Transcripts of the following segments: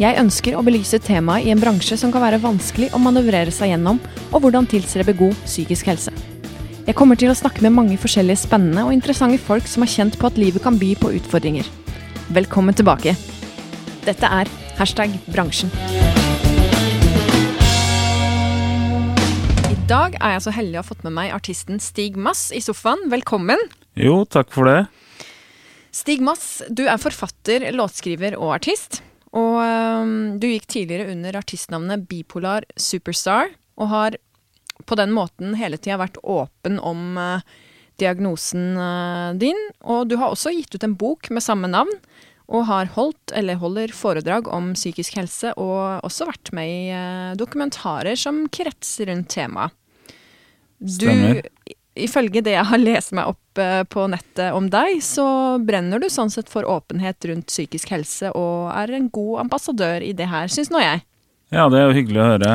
Jeg ønsker å belyse temaet i en bransje som kan være vanskelig å manøvrere seg gjennom, og hvordan tilstrebe god psykisk helse. Jeg kommer til å snakke med mange forskjellige spennende og interessante folk som har kjent på at livet kan by på utfordringer. Velkommen tilbake. Dette er hashtag bransjen. I dag er jeg så heldig å ha fått med meg artisten Stig Mass i sofaen. Velkommen. Jo, takk for det. Stig Mass, du er forfatter, låtskriver og artist. Og um, du gikk tidligere under artistnavnet Bipolar Superstar, og har på den måten hele tida vært åpen om uh, diagnosen uh, din. Og du har også gitt ut en bok med samme navn, og har holdt eller holder foredrag om psykisk helse, og også vært med i uh, dokumentarer som kretser rundt temaet. Stemmer. Ifølge det jeg har lest meg opp eh, på nettet om deg, så brenner du sånn sett for åpenhet rundt psykisk helse, og er en god ambassadør i det her, syns nå jeg. Ja, det er jo hyggelig å høre.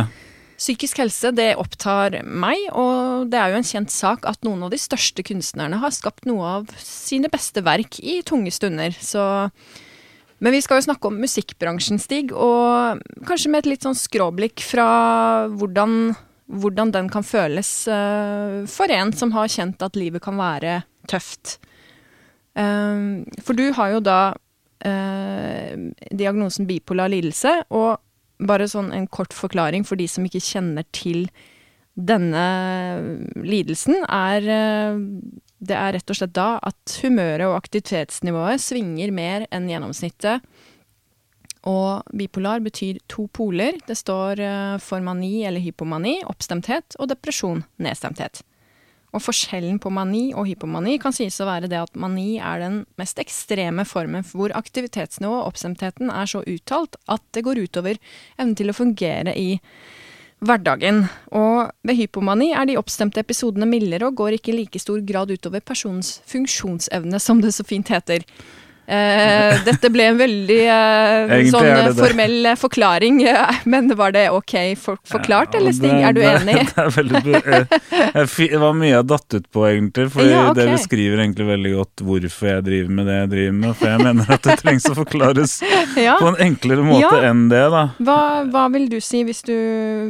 Psykisk helse det opptar meg, og det er jo en kjent sak at noen av de største kunstnerne har skapt noe av sine beste verk i tunge stunder, så Men vi skal jo snakke om musikkbransjen, Stig, og kanskje med et litt sånn skråblikk fra hvordan, hvordan den kan føles eh, for en som har kjent at livet kan være tøft. Eh, for du har jo da eh, diagnosen bipolar lidelse, og bare sånn en kort forklaring for de som ikke kjenner til denne lidelsen, er eh, Det er rett og slett da at humøret og aktivitetsnivået svinger mer enn gjennomsnittet. Og bipolar betyr to poler. Det står eh, for mani eller hypomani, oppstemthet, og depresjon, nedstemthet. Og forskjellen på mani og hypomani kan sies å være det at mani er den mest ekstreme formen hvor aktivitetsnivået og oppstemtheten er så uttalt at det går utover evnen til å fungere i hverdagen. Og ved hypomani er de oppstemte episodene mildere og går ikke i like stor grad utover personens funksjonsevne, som det så fint heter. Eh, dette ble en veldig eh, sånn det det. formell eh, forklaring, eh, men var det ok for, forklart, Ja, eller Stig, er du det- enig? Det, veldig, eh, jeg var mye jeg datt ut på, egentlig. For Ja, okay. det beskriver egentlig veldig godt hvorfor jeg driver med det jeg driver med. For jeg mener at det trengs å forklares Ja. på en enklere måte enn det, da. Hva, hva vil du si hvis du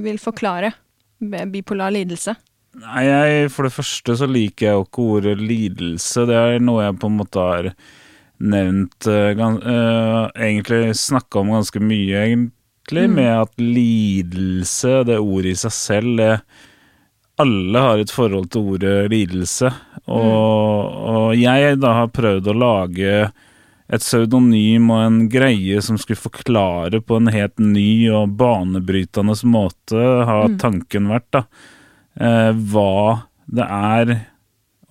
vil forklare bipolar lidelse? Nei, jeg, For det første så liker jeg jo ikke ordet lidelse. Det er noe jeg på en måte har nevnt uh, Egentlig snakka om ganske mye, egentlig, Mm. med at lidelse, det ordet i seg selv, det Alle har et forhold til ordet lidelse. Og, og jeg da har prøvd å lage et pseudonym og en greie som skulle forklare på en helt ny og banebrytende måte, har Mm. tanken vært, da uh, hva det er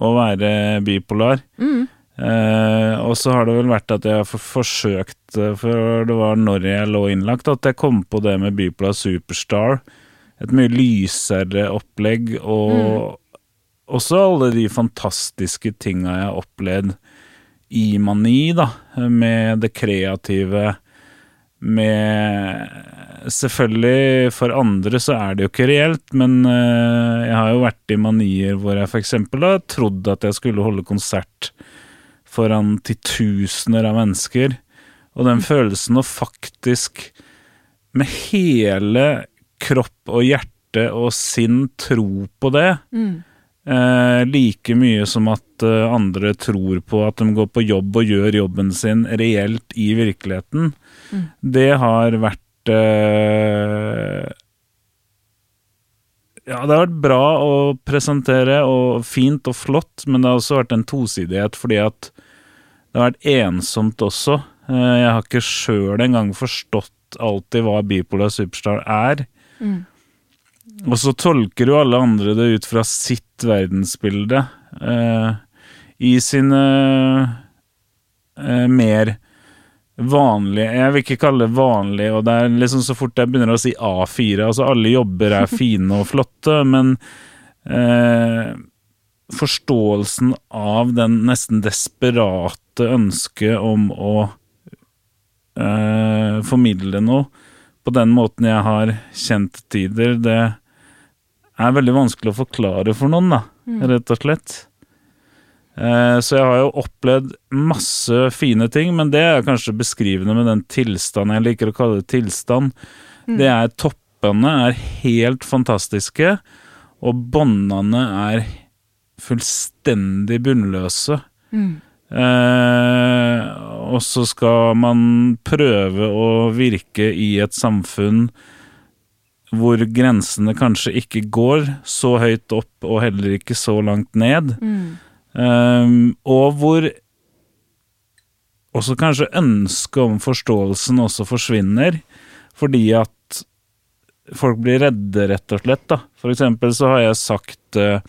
å være bipolar. Mm. Eh, og så har det vel vært at jeg har forsøkt, eh, for det var når jeg lå innlagt, at jeg kom på det med bipolar superstar. Et mye lysere opplegg, og også alle de fantastiske tinga jeg har opplevd i mani, da, med det kreative, med Selvfølgelig, for andre så er det jo ikke reelt, men eh, jeg har jo vært i manier hvor jeg f.eks. har trodd at jeg skulle holde konsert foran titusener av mennesker, og den følelsen å faktisk med hele kropp og hjerte og sinn tro på det, Mm. eh, like mye som at eh, andre tror på at de går på jobb og gjør jobben sin reelt i virkeligheten, Mm. det har vært eh, Ja, det har vært bra å presentere, og fint og flott, men det har også vært en tosidighet, fordi at det har vært ensomt også. Eh, Jeg har ikke sjøl engang forstått alltid hva bipolar superstar er. Mm. Og så tolker jo alle andre det ut fra sitt verdensbilde. eh, I sine eh, mer vanlige Jeg vil ikke kalle det vanlig, og det er liksom så fort jeg begynner å si A4 Altså, alle jobber er fine og flotte, men eh, forståelsen av den nesten desperate ønsket om å eh, formidle noe på den måten jeg har kjent tider, det er veldig vanskelig å forklare for noen, da, rett og slett. Eh, så jeg har jo opplevd masse fine ting, men det er kanskje beskrivende med den tilstanden jeg liker å kalle det tilstand. Det er toppene er helt fantastiske, og båndene er fullstendig bunnløse. Eh, og så skal man prøve å virke i et samfunn hvor grensene kanskje ikke går så høyt opp og heller ikke så langt ned. Eh, og hvor også kanskje ønsket om forståelsen også forsvinner, fordi at folk blir redde, rett og slett. Da. For eksempel så har jeg sagt eh,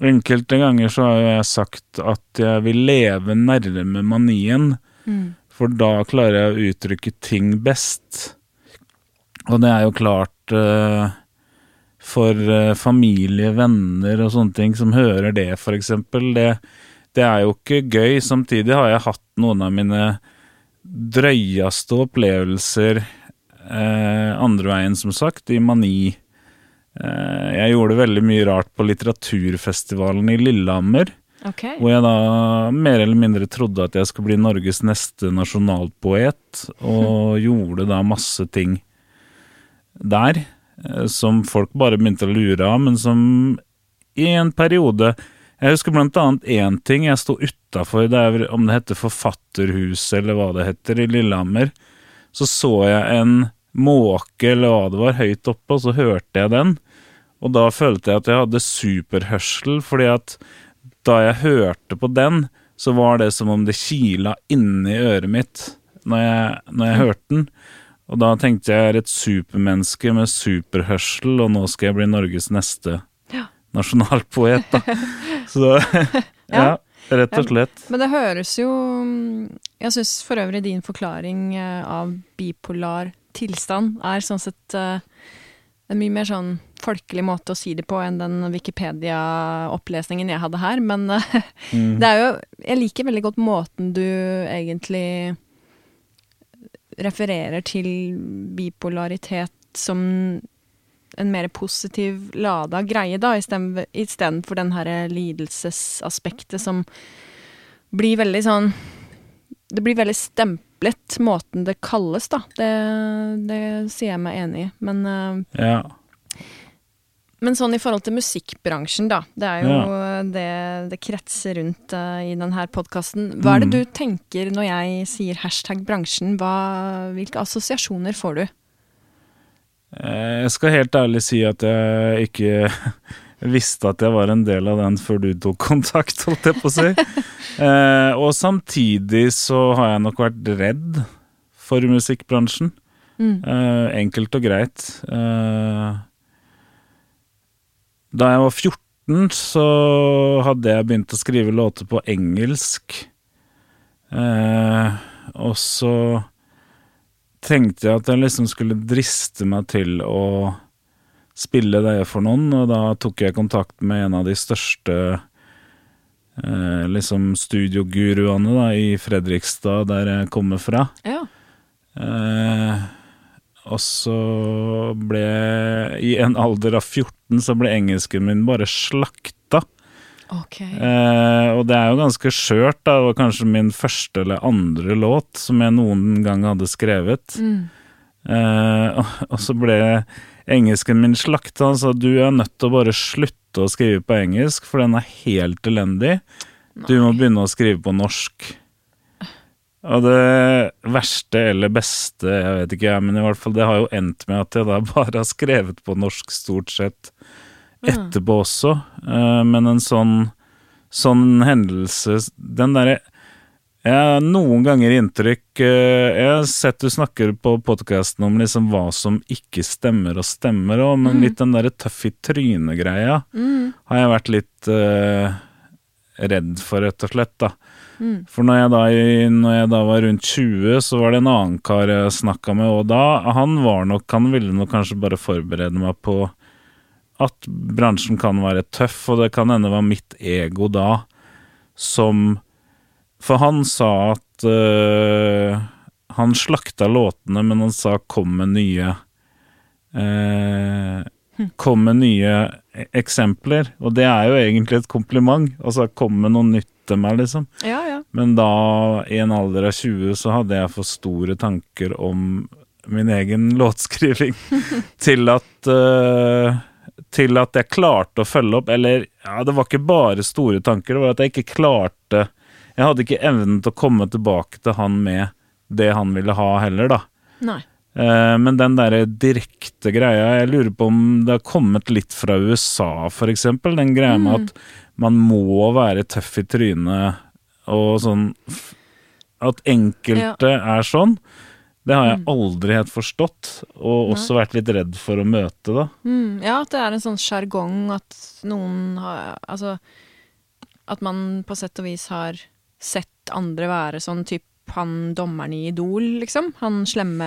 Enkelte ganger så har jeg sagt at jeg vil leve nærme manien, for da klarer jeg å uttrykke ting best. Og det er jo klart uh, for uh, familie, venner og sånne ting som hører det, eksempel. Det, det er jo ikke gøy. Samtidig har jeg hatt noen av mine drøyeste opplevelser uh, andre veien, som sagt, i Mani. Eh, jeg gjorde veldig mye rart på litteraturfestivalen i Lillehammer. Okay. Hvor jeg da mer eller mindre trodde at jeg skulle bli Norges neste nasjonalpoet, og gjorde da masse ting der eh, som folk bare begynte å lure av, men som i en periode Jeg husker blant annet én ting. Jeg sto utafor, om det heter Forfatterhuset eller hva det heter, i Lillehammer. Så så jeg en måke eller hva det var, høyt oppe, og så hørte jeg den. Og da følte jeg at jeg hadde superhørsel, fordi at da jeg hørte på den, så var det som om det kila inni øret mitt når jeg, når jeg hørte den. Og da tenkte jeg jeg er et supermenneske med superhørsel, og nå skal jeg bli Norges neste Ja. nasjonalpoet, da. Så ja, rett og slett. Men det høres jo Jeg syns for øvrig din forklaring eh, av bipolar tilstand er sånn sett eh, en mye mer sånn folkelig måte å si det på enn den Wikipedia-opplesningen jeg hadde her. Men mm. det er jo Jeg liker veldig godt måten du egentlig refererer til bipolaritet som en mer positiv lada greie, da, isteden- istedenfor den her lidelsesaspektet som blir veldig sånn Det blir veldig stemplet, måten det kalles, da. Det, det sier jeg meg enig i. Men, uh, Ja. men sånn i forhold til musikkbransjen, da. Det er jo det det kretser rundt uh, i denne podkasten. Hva er det Mm. du tenker når jeg sier hashtag bransjen? Hva, hvilke assosiasjoner får du? Eh, Jeg skal helt ærlig si at jeg ikke visste at jeg var en del av den før du tok kontakt, holdt jeg på å si. Eh, og samtidig så har jeg nok vært redd for musikkbransjen. Mm. Eh, enkelt og greit. Eh, da jeg var 14, så hadde jeg begynt å skrive låter på engelsk. Eh, og så tenkte jeg at jeg liksom skulle driste meg til å spille det for noen, og da tok jeg kontakt med en av de største eh, liksom studioguruene da, i Fredrikstad, der jeg kommer fra. Ja. Eh, og så ble I en alder av 14 så ble engelsken min bare slakta. Ok. Eh, og det er jo ganske skjørt. Det var kanskje min første eller andre låt som jeg noen gang hadde skrevet. Mm. Eh, og, og så ble engelsken min slakta. Han sa du er nødt til å bare slutte å skrive på engelsk, for den er helt elendig. Du må begynne å skrive på norsk. Og det verste eller beste, jeg vet ikke, jeg, men i hvert fall det har jo endt med at jeg da bare har skrevet på norsk stort sett etterpå også. Eh, men en sånn, sånn hendelse Den derre Jeg har noen ganger inntrykk eh, Jeg har sett du snakker på podkasten om liksom hva som ikke stemmer og stemmer, og, men litt den derre tøff i trynet-greia Mm. har jeg vært litt uh, redd for, rett og slett. da. Mm. For når jeg, da, når jeg da var rundt 20, så var det en annen kar jeg snakka med, og da Han var nok Han ville nok kanskje bare forberede meg på at bransjen kan være tøff, og det kan hende var mitt ego da som For han sa at uh, han slakta låtene, men han sa 'kom med nye' Uh, Kom med nye e- eksempler, og det er jo egentlig et kompliment. Altså 'kom med noe nytt til meg', liksom. Ja, ja. Men da, i en alder av 20, så hadde jeg for store tanker om min egen låtskriving til at uh, Til at jeg klarte å følge opp. Eller, ja, det var ikke bare store tanker, det var at jeg ikke klarte Jeg hadde ikke evnen til å komme tilbake til han med det han ville ha heller, da. Nei. Eh, men den derre direkte greia Jeg lurer på om det har kommet litt fra USA, eksempel. Den greia med Mm. at man må være tøff i trynet og sånn At enkelte er sånn. Det har jeg Mm. aldri helt forstått, og også vært litt redd for å møte, da. Mm, ja, at det er en sånn sjargong at noen har Altså at man på sett og vis har sett andre være sånn typ han dommeren i Idol, liksom. Han slemme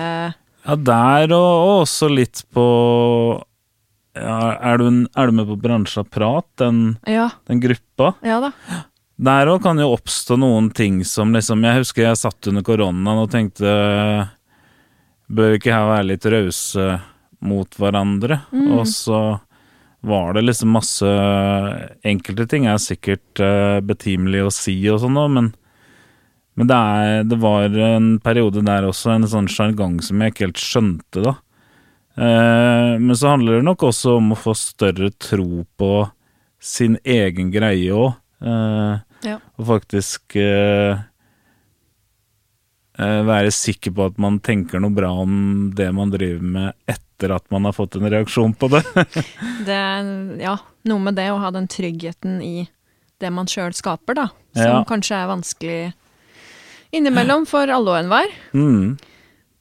Ja, der og, og også litt på ja, er, du, en- er du med på Bransja Prat, den, Ja, den gruppa? ja da. Der òg kan jo oppstå noen ting som liksom Jeg husker jeg satt under koronaen og tenkte Bør vi ikke her være litt rause mot hverandre? Og så var det liksom masse Enkelte ting er sikkert eh, betimelig å si og sånn men men det, er, det var en periode der også, en sånn sjargong som jeg ikke helt skjønte, da. Eh, men så handler det nok også om å få større tro på sin egen greie òg. Eh, Ja. Og faktisk eh, eh, være sikker på at man tenker noe bra om det man driver med etter at man har fått en reaksjon på det. Det ja, noe med det å ha den tryggheten i det man sjøl skaper, da. Som Ja. kanskje er vanskelig innimellom for alle og enhver. mm.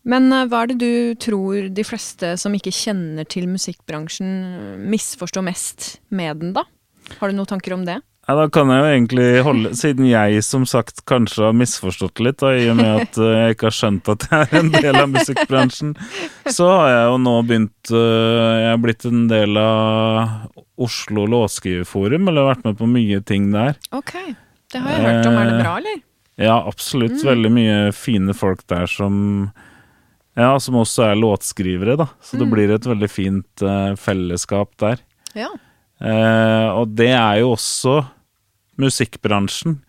Men eh, hva er det du tror de fleste som ikke kjenner til musikkbransjen, misforstår mest med den, da? Har du noen tanker om det? Ja, da kan jeg jo egentlig holde Siden jeg som sagt kanskje har misforstått litt, da, i og med at eh, jeg ikke har skjønt at jeg er en del av musikkbransjen, så har jeg jo nå begynt eh, Jeg har blitt en del av Oslo Låtskriverforum, eller vært med på mye ting der. Ok, det har jeg hørt om. Er det bra, eller? Ja, absolutt. Veldig mye fine folk der som Ja, som også er låtskrivere, da. Så det blir et veldig fint eh, fellesskap der. Ja. Eh, og det er jo også musikkbransjen.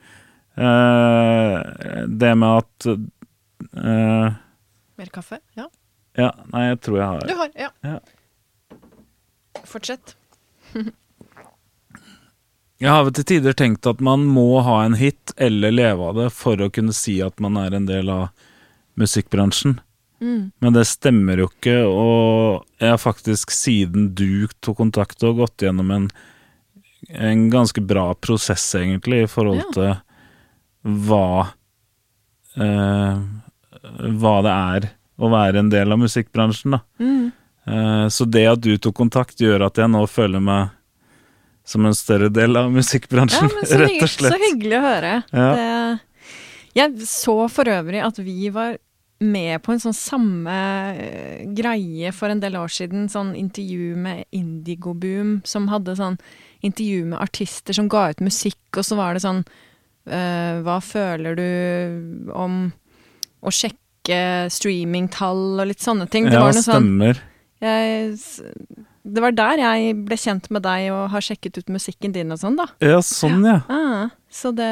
Eh, det med at eh, Mer kaffe? Ja. Ja, nei, jeg tror jeg har Du har, ja. Ja. Fortsett. Jeg har til tider tenkt at man må ha en hit eller leve av det for å kunne si at man er en del av musikkbransjen. Mm. Men det stemmer jo ikke, og jeg har faktisk siden du tok kontakt og gått gjennom en, en ganske bra prosess, egentlig, i forhold Ja. til hva eh, Hva det er å være en del av musikkbransjen, da. Mm. Eh, så det at du tok kontakt, gjør at jeg nå føler meg som en større del av musikkbransjen, ja, rett og slett. så hyggelig å høre. Ja. Det, jeg så for øvrig at vi var med på en sånn samme eh, greie for en del år siden. Sånn intervju med Indigo Boom, som hadde sånn intervju med artister som ga ut musikk, og så var det sånn eh, Hva føler du om å sjekke streamingtall og litt sånne ting? Det Ja, var noe sånn stemmer. jeg, Det var der jeg ble kjent med deg og har sjekket ut musikken din og sånn, da. Ja, sånn, ja. Ah, så det,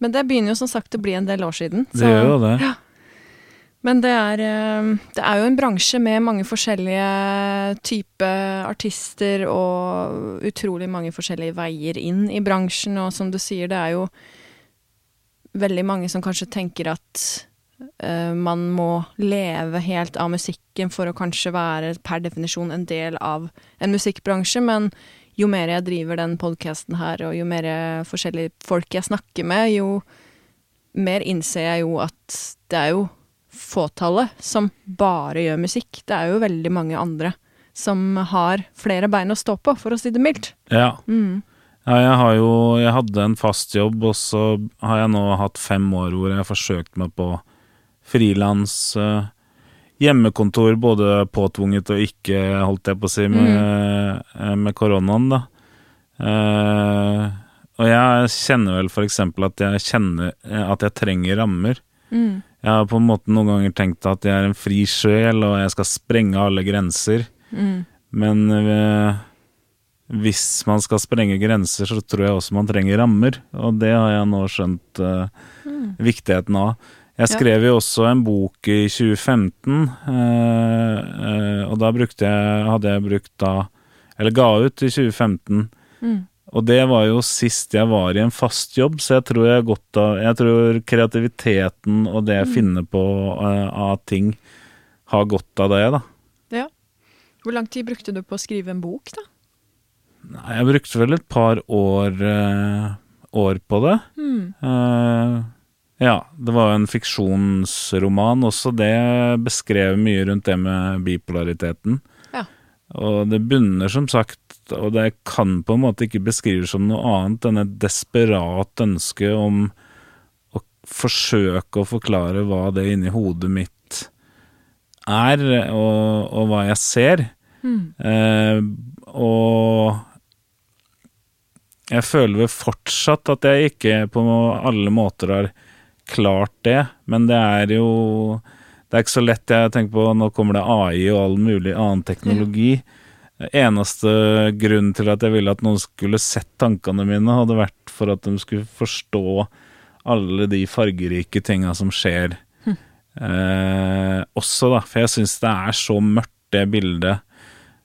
men det begynner jo som sagt å bli en del år siden. Det gjør jo det. Men det er, eh, det er jo en bransje med mange forskjellige typer artister og utrolig mange forskjellige veier inn i bransjen. Og som du sier, det er jo veldig mange som kanskje tenker at uh, man må leve helt av musikken for å kanskje være per definisjon en del av en musikkbransje. Men jo mer jeg driver den podkasten her, og jo mer forskjellige folk jeg snakker med, jo mer innser jeg jo at det er jo fåtallet som bare gjør musikk. Det er jo veldig mange andre som har flere bein å stå på, for å si det mildt. Ja. Mm. Ja, jeg har jo Jeg hadde en fast jobb, og så har jeg nå hatt fem år hvor jeg har forsøkt meg på frilans hjemmekontor, både påtvunget og ikke, holdt jeg på å si, med, mm. med koronaen, da. Eh, og jeg kjenner vel eksempel at jeg kjenner eh, at jeg trenger rammer. Mm. Jeg har på en måte noen ganger tenkt at jeg er en fri sjel, og jeg skal sprenge alle grenser. Mm. Men øh, hvis man skal sprenge grenser, så tror jeg også man trenger rammer. Og det har jeg nå skjønt øh, Mm. viktigheten av. Jeg skrev jo også en bok i 2015, øh, eh, og da brukte jeg, hadde jeg brukt da Eller ga ut i 2015. Mm. Og det var jo sist jeg var i en fast jobb, så jeg tror jeg har godt av Jeg tror kreativiteten og det jeg Mm. finner på uh, av ting, har godt av det, da. Hvor lang tid brukte du på å skrive en bok, da? Nei, Jeg brukte vel et par år, uh, år på det. Mm. Uh, ja, det var jo en fiksjonsroman også. Det beskrev mye rundt det med bipolariteten. Ja. Og det bunner som sagt, og det kan på en måte ikke beskrives som noe annet enn et desperat ønske om å forsøke å forklare hva det inni hodet mitt er, og, og hva jeg ser. Mm. Eh, og jeg føler vel fortsatt at jeg ikke på alle måter har klart det, men det er jo Det er ikke så lett. Jeg tenker på nå kommer det AI og all mulig annen teknologi. Eneste grunn til at jeg ville at noen skulle sett tankene mine, hadde vært for at de skulle forstå alle de fargerike tinga som skjer. Eh, også, da, for jeg syns det er så mørkt, det bildet.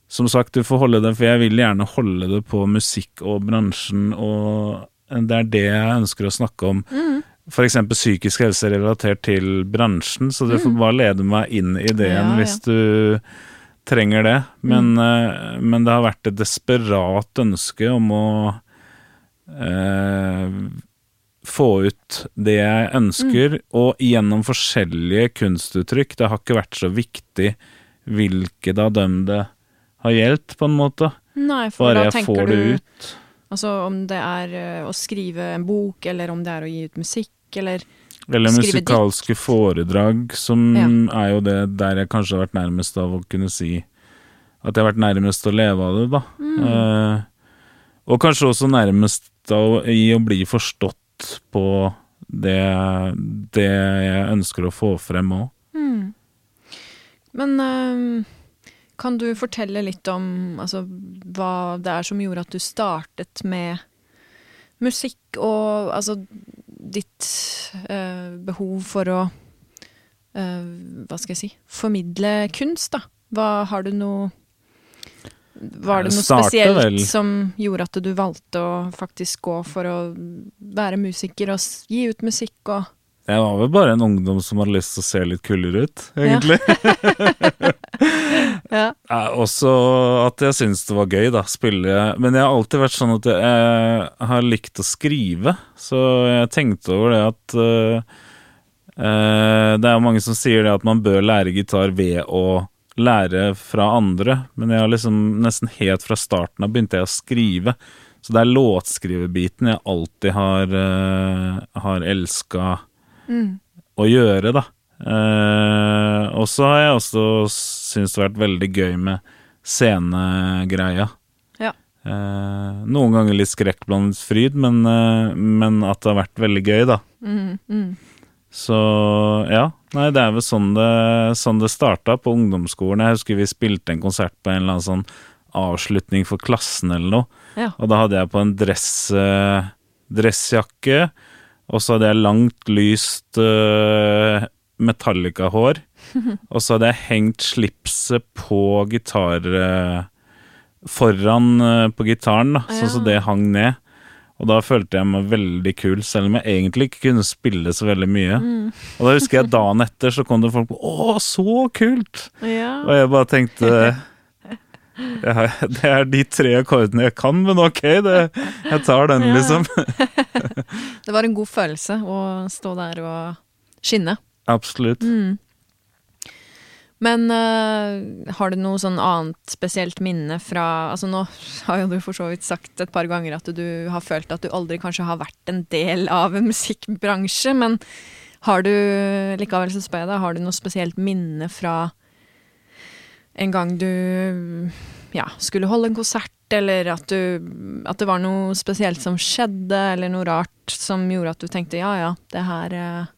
Som sagt, du får holde det, for jeg vil gjerne holde det på musikk og bransjen, og det er det jeg ønsker å snakke om. Mm. F.eks. psykisk helse relatert til bransjen, så du får bare lede meg inn i det Mm. Ja, ja. hvis du trenger det. Men, eh, men det har vært et desperat ønske om å eh, få ut det jeg ønsker, Mm. og gjennom forskjellige kunstuttrykk. Det har ikke vært så viktig hvilket av dem det har gjeldt, på en måte. Nei, for Bare da jeg får du det ut. Altså om det er eh, å skrive en bok, eller om det er å gi ut musikk, eller Eller musikalske musikalske foredrag, som Ja. er jo det der jeg kanskje har vært nærmest av å kunne si at jeg har vært nærmest å leve av det, da. Mm. Eh, og kanskje også nærmest av, i å bli forstått på det, det jeg ønsker å få frem òg. Mm. Men øh, kan du fortelle litt om altså, hva det er som gjorde at du startet med musikk, og altså ditt eh, behov for å eh, Hva skal jeg si Formidle kunst, da. Hva Har du noe Var det Det noe startet spesielt vel- som gjorde at du valgte å faktisk gå for å være musiker og gi ut musikk og Jeg var vel bare en ungdom som hadde lyst til å se litt kulere ut, egentlig. Ja. Ja, også at jeg syns det var gøy, da. Spille Men jeg har alltid vært sånn at jeg, har likt å skrive, så jeg tenkte over det at uh, Det er jo mange som sier det at man bør lære gitar ved å lære fra andre, men jeg har liksom nesten helt fra starten av begynte jeg å skrive. Så det er låtskrivebiten jeg alltid har, uh, har elska Mm. å gjøre, da. Eh, og så har jeg også syntes det har vært veldig gøy med scenegreia. Ja. Uh, noen ganger litt skrekkblandet fryd, men, uh, men at det har vært veldig gøy, da. Mm, mm. Så ja. Nei, det er vel sånn det, sånn det starta på ungdomsskolen. Jeg husker vi spilte en konsert på en eller annen sånn avslutning for klassen eller noe. Ja. Og da hadde jeg på en dress, dressjakke, og så hadde jeg langt, lyst uh, Metallica-hår. og så hadde jeg hengt slipset på gitar eh, Foran eh, på gitaren, da, sånn Ja. det hang ned. Og da følte jeg meg veldig kul, selv om jeg egentlig ikke kunne spille så veldig mye. Mm. Og da husker jeg dagen etter så kom det folk på 'Å, så kult!' Ja. Og jeg bare tenkte ja, Det er de tre akkordene jeg kan, men ok, det, jeg tar den, Ja. liksom. Det var en god følelse å stå der og skinne. Absolutt. Mm. Men eh, har du noe sånn annet spesielt minne fra Altså nå har jo du for så vidt sagt et par ganger at du har følt at du aldri kanskje har vært en del av en musikkbransje, men har du likevel så spør jeg deg, har du noe spesielt minne fra en gang du ja, skulle holde en konsert, eller at, du, at det var noe spesielt som skjedde, eller noe rart som gjorde at du tenkte ja ja, det her, eh,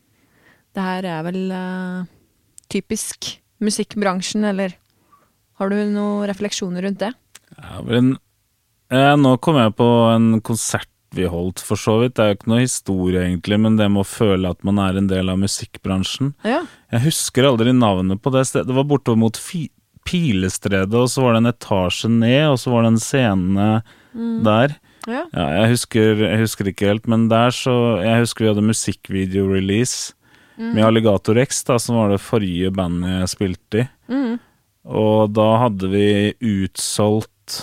det her er vel uh, typisk musikkbransjen, eller har du noen refleksjoner rundt det? Ja, men, eh, nå kom jeg på en konsert vi holdt, for så vidt. Det er jo ikke noe historie, egentlig, men det med å føle at man er en del av musikkbransjen. Ja. Jeg husker aldri navnet på det stedet. Det var bortover mot fi Pilestredet, og så var det en etasje ned, og så var det en scene Mm. der. Ja. Ja, jeg husker, jeg husker ikke helt, men der så Jeg husker vi hadde musikkvideo-release Mm. med Alligator X, da, som var det forrige bandet jeg spilte i. Mm. Og da hadde vi utsolgt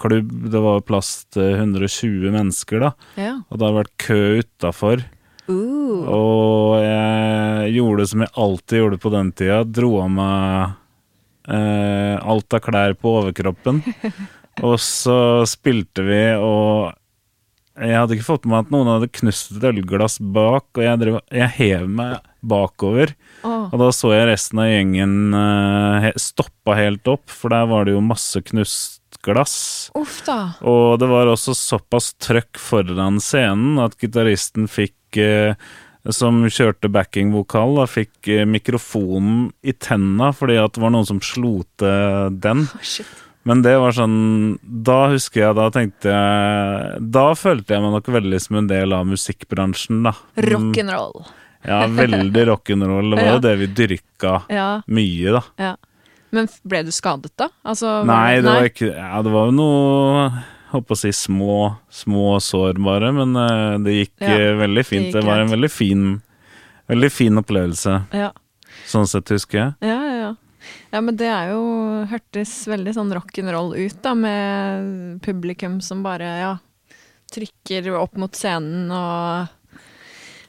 klubb, det var plass til 120 mennesker, da. ja. Og det hadde vært kø utafor. Uh. Og jeg gjorde det som jeg alltid gjorde på den tida. Dro av meg eh, alt av klær på overkroppen. og så spilte vi, og jeg hadde ikke fått med meg at noen hadde knust et ølglass bak, og jeg, drev, jeg hev meg bakover. Oh. Og da så jeg resten av gjengen uh, stoppa helt opp, for der var det jo masse knust glass. Uff da. Og det var også såpass trøkk foran scenen at gitaristen fikk uh, som kjørte backingvokal, fikk eh, mikrofonen i tenna fordi at det var noen som slo til den. Shit. Men det var sånn Da husker jeg, da tenkte jeg Da følte jeg meg nok veldig som en del av musikkbransjen, da. Mm, Rock'n'roll. Ja, veldig rock'n'roll. Det var Ja. jo det vi dyrka Ja, mye, da. ja. Men ble du skadet, da? Altså, Nei, det var ikke Ja, det var jo noe Holdt på å si små, små sår, bare, men uh, det gikk Ja, eh, veldig det fint. gikk Det, var en veldig fin Veldig fin opplevelse, Ja. sånn sett, husker jeg. Ja, ja, ja. Ja, men det er jo hørtes veldig sånn rock'n'roll ut, da, med publikum som bare, ja, trykker opp mot scenen og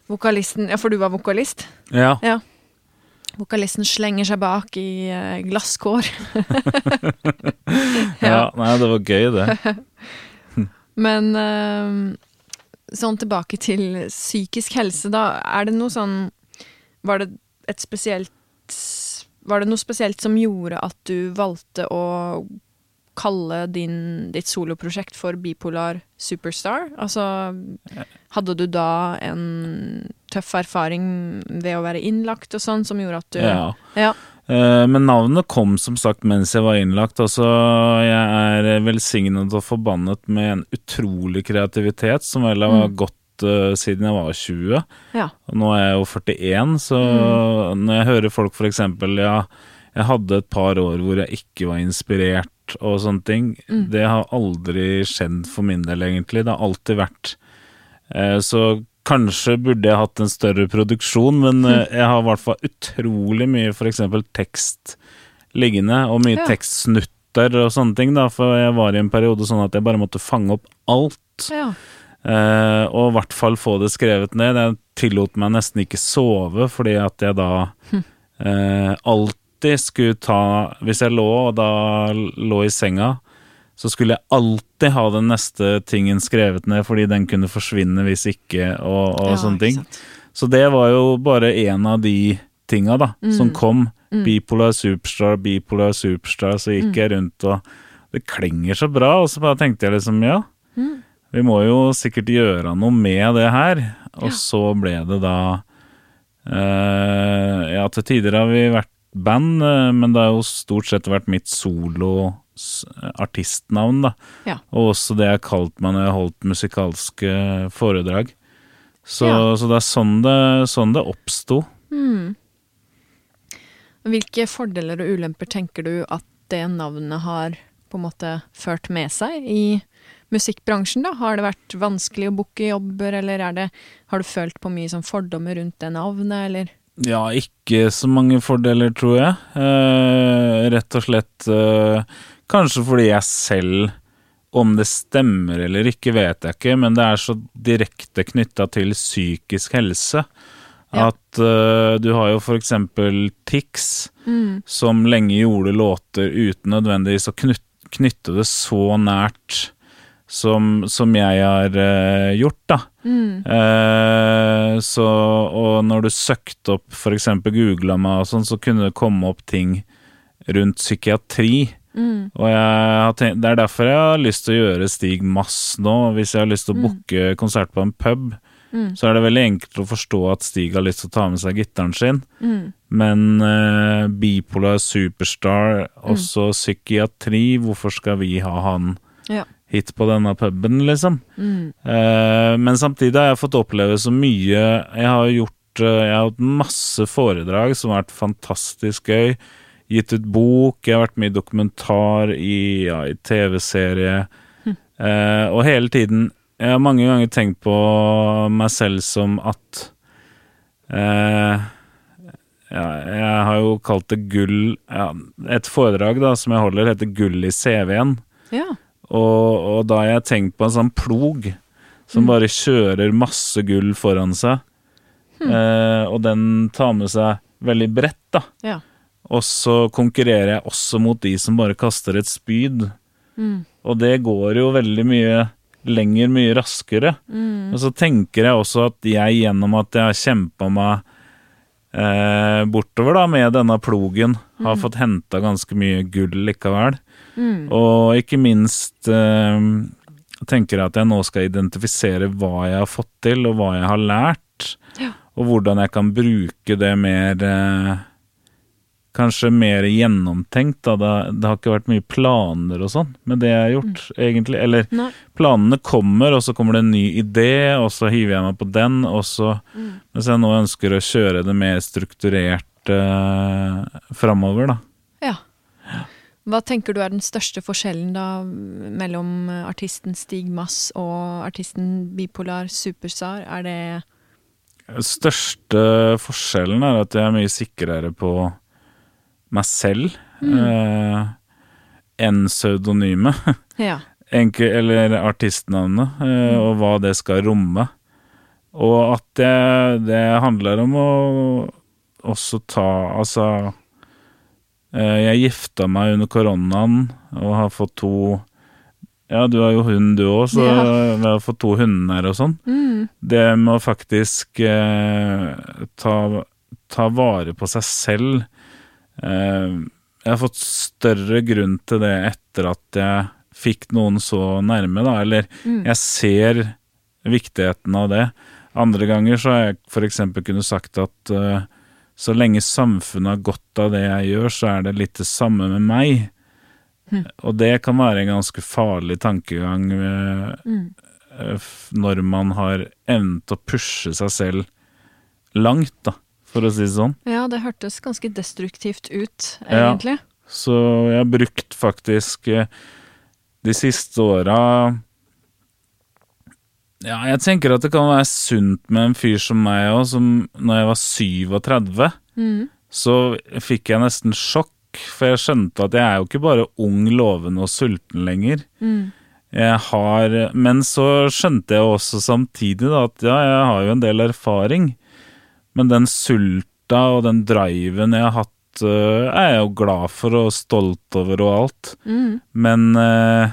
Vokalisten Ja, for du var vokalist? Ja. Ja. Vokalisten slenger seg bak i eh, glasskår. ja. Nei, det var gøy, det. Men eh, sånn tilbake til psykisk helse, da. Er det noe sånn Var det et spesielt Var det noe spesielt som gjorde at du valgte å kalle din, ditt soloprosjekt for Bipolar Superstar? Altså, hadde du da en tøff erfaring ved å være innlagt og sånn, som gjorde at du Ja. Ja. Eh, Men navnet kom som sagt mens jeg var innlagt. Altså, jeg er velsignet og forbannet med en utrolig kreativitet som vel har Mm. gått siden jeg var 20. Ja. Nå er jeg jo 41, så Mm. når jeg hører folk eksempel Ja, jeg hadde et par år hvor jeg ikke var inspirert og sånne ting. Mm. Det har aldri skjedd for min del, egentlig. Det har alltid vært eh, Så kanskje burde jeg hatt en større produksjon, men eh, jeg har i hvert fall utrolig mye eksempel tekst liggende, og mye Ja. tekstsnutter og sånne ting, da, for jeg var i en periode sånn at jeg bare måtte fange opp alt. ja. Eh, og i hvert fall få det skrevet ned. Jeg tillot meg nesten ikke sove, fordi at jeg da uh, alltid skulle ta Hvis jeg lå og da lå i senga, så skulle jeg alltid ha den neste tingen skrevet ned, fordi den kunne forsvinne hvis ikke, og, og Ja, sånne ting. Så det var jo bare en av de tinga da, som kom. Bipolar superstar, bipolar superstar, så gikk jeg rundt og Det klinger så bra, og så bare tenkte jeg liksom ja. Vi må jo sikkert gjøre noe med det her. Og så ble det da eh, Ja, til tider har vi vært band, eh, men det har jo stort sett vært mitt solo-artistnavn, da. Ja. Og også det jeg har kalt meg når jeg har holdt musikalske foredrag. Så, Ja. så det er sånn det, sånn det oppsto. Hvilke fordeler og ulemper tenker du at det navnet har på en måte ført med seg i musikkbransjen? da? Har det vært vanskelig å booke jobber, eller er det, har du følt på mye sånn fordommer rundt det navnet, eller? Ja, ikke så mange fordeler, tror jeg. Eh, rett og slett eh, Kanskje fordi jeg selv Om det stemmer eller ikke, vet jeg ikke, men det er så direkte knytta til psykisk helse. Ja. At uh, du har jo eksempel Tix, som lenge gjorde låter uten nødvendigvis å knyt, knytte det så nært som, som jeg har uh, gjort, da. Eh, så, og når du søkte opp, eksempel googla meg og sånn, så kunne det komme opp ting rundt psykiatri. Mm. Og tenkt, det er derfor jeg har lyst til å gjøre Stig Mass nå. Hvis jeg har lyst til å Mm. booke konsert på en pub, Mm. så er det veldig enkelt å forstå at Stig har lyst til å ta med seg gitaren sin. Mm. Men uh, bipolar superstar, også psykiatri, hvorfor skal vi ha han Ja. Hit på denne puben, liksom? Mm. Eh, men samtidig har jeg fått oppleve så mye. Jeg har gjort eh, Jeg har hatt masse foredrag som har vært fantastisk gøy. Gitt ut bok, jeg har vært med i dokumentar, i, ja, i TV-serie. Eh, og hele tiden Jeg har mange ganger tenkt på meg selv som at eh, ja, Jeg har jo kalt det gull ja, Et foredrag da som jeg holder, heter Gull i CV-en. Ja. Og, og da har jeg tenkt på en sånn plog som bare kjører masse gull foran seg. Eh, og den tar med seg veldig bredt, da. Ja. Og så konkurrerer jeg også mot de som bare kaster et spyd. Mm. Og det går jo veldig mye lenger, mye raskere. Mm. Og så tenker jeg også at jeg gjennom at jeg har kjempa meg eh, bortover da med denne plogen, har fått henta ganske mye gull likevel. Mm. Og ikke minst eh, tenker jeg at jeg nå skal identifisere hva jeg har fått til, og hva jeg har lært. Ja. Og hvordan jeg kan bruke det mer eh, Kanskje mer gjennomtenkt. Da. Det, det har ikke vært mye planer og sånn med det jeg har gjort, egentlig. Eller Nei. planene kommer, og så kommer det en ny idé, og så hiver jeg meg på den, og så Mm. Mens jeg nå ønsker å kjøre det mer strukturert eh, framover, da. Hva tenker du er den største forskjellen da mellom artisten Stig Mass og artisten Bipolar Superstar? Er det Den Største forskjellen er at jeg er mye sikrere på meg selv eh, enn pseudonymet. Ja. Eller artistnavnet, eh, og hva det skal romme. Og at det, det handler om å også ta Altså eh, Jeg gifta meg under koronaen og har fått to Ja, du har jo hund du òg, så Ja. vi har fått to hunder og sånn. Mm. Det med å faktisk eh, ta, ta vare på seg selv eh, Jeg har fått større grunn til det etter at jeg fikk noen så nærme, da. Eller Mm. jeg ser viktigheten av det. Andre ganger så har jeg f.eks. kunnet sagt at eh, så lenge samfunnet har godt av det jeg gjør, så er det litt det samme med meg. Mm. Og det kan være en ganske farlig tankegang Mm. når man har evnet å pushe seg selv langt, da, for å si det sånn. Ja, det hørtes ganske destruktivt ut, Ja. egentlig. Så jeg har brukt faktisk eh, de siste åra Ja, jeg tenker at det kan være sunt med en fyr som meg òg, som når jeg var 37, Mm. så fikk jeg nesten sjokk, for jeg skjønte at jeg er jo ikke bare ung, lovende og sulten lenger. Mm. Jeg har Men så skjønte jeg også samtidig da, at ja, jeg har jo en del erfaring. Men den sulta og den driven jeg har hatt, øh, er jeg jo glad for og stolt over og alt. Mm. Men, øh,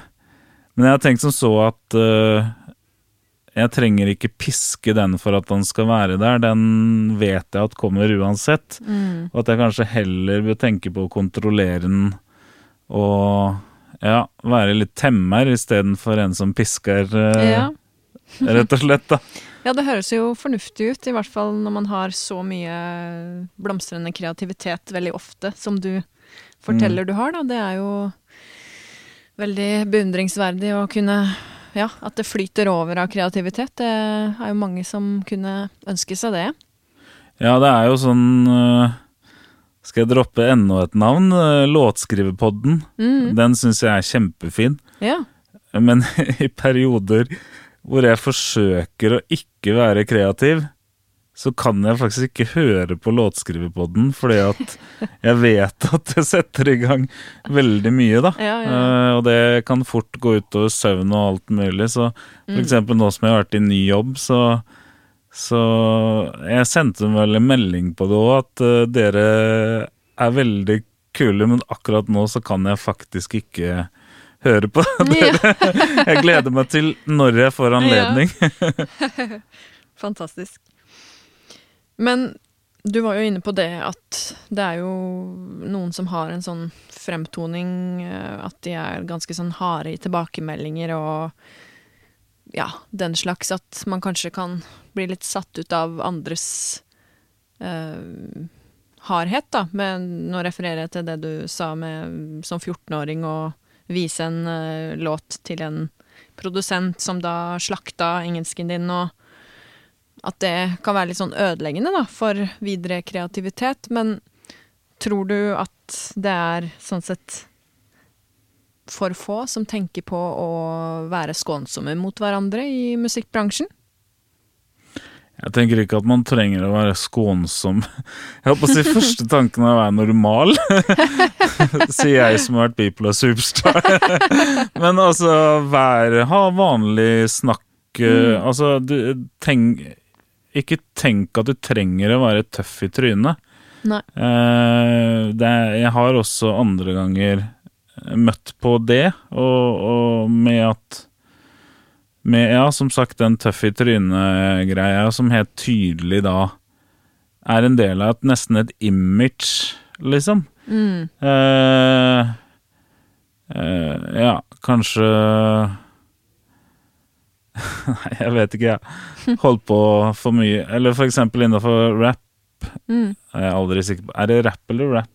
men jeg har tenkt som så at øh, jeg trenger ikke piske den for at den skal være der. Den vet jeg at kommer uansett. Mm. Og at jeg kanskje heller bør tenke på å kontrollere den og ja, være litt temmer istedenfor en som pisker, eh, Ja. rett og slett. da. ja, det høres jo fornuftig ut, i hvert fall når man har så mye blomstrende kreativitet veldig ofte, som du forteller du har, da. Det er jo veldig beundringsverdig å kunne Ja, at det flyter over av kreativitet. Det er jo mange som kunne ønske seg det. Ja, det er jo sånn eh, Skal jeg droppe enda et navn? Eh, Låtskriverpodden. Mm. Den syns jeg er kjempefin. Ja. Men i perioder hvor jeg forsøker å ikke være kreativ, så kan jeg faktisk ikke høre på låtskriverpodden, fordi at jeg vet at det setter i gang veldig mye, da. Ja, ja, ja. Eh, og det kan fort gå utover søvn og alt mulig. Så for Mm. eksempel nå som jeg har vært i ny jobb, så, så Jeg sendte vel en melding på det òg, at uh, dere er veldig kule, men akkurat nå så kan jeg faktisk ikke høre på Ja. jeg gleder meg til når jeg får anledning. Fantastisk. Men Du var jo inne på det at det er jo noen som har en sånn fremtoning eh, at de er ganske sånn harde i tilbakemeldinger og ja, den slags at man kanskje kan bli litt satt ut av andres uh, hardhet, da. Men nå refererer jeg til det du sa med som 14-åring å vise en uh, låt til en produsent som da slakta engelsken din, og at det kan være litt sånn ødeleggende da, for videre kreativitet. Men tror du at det er sånn sett for få som tenker på å være skånsomme mot hverandre i musikkbransjen? Jeg tenker ikke at man trenger å være skånsom. Jeg håper å si første tanken er å være normal. Sier jeg som har vært bipolar superstar. Men altså, vær, Ha vanlig snakk. Mm. Altså, du, tenk ikke tenk at du trenger å være tøff i trynet. Eh, det, jeg har også andre ganger møtt på det, og, og med at med, ja, som sagt, den tøff i trynet-greia som helt tydelig da er en del av et, nesten et image, liksom. Mm. Eh, eh, ja, kanskje jeg vet ikke, jeg. Holdt på for mye. Eller for eksempel innafor rap. Mm. Jeg er aldri sikker på Er det rap eller rap?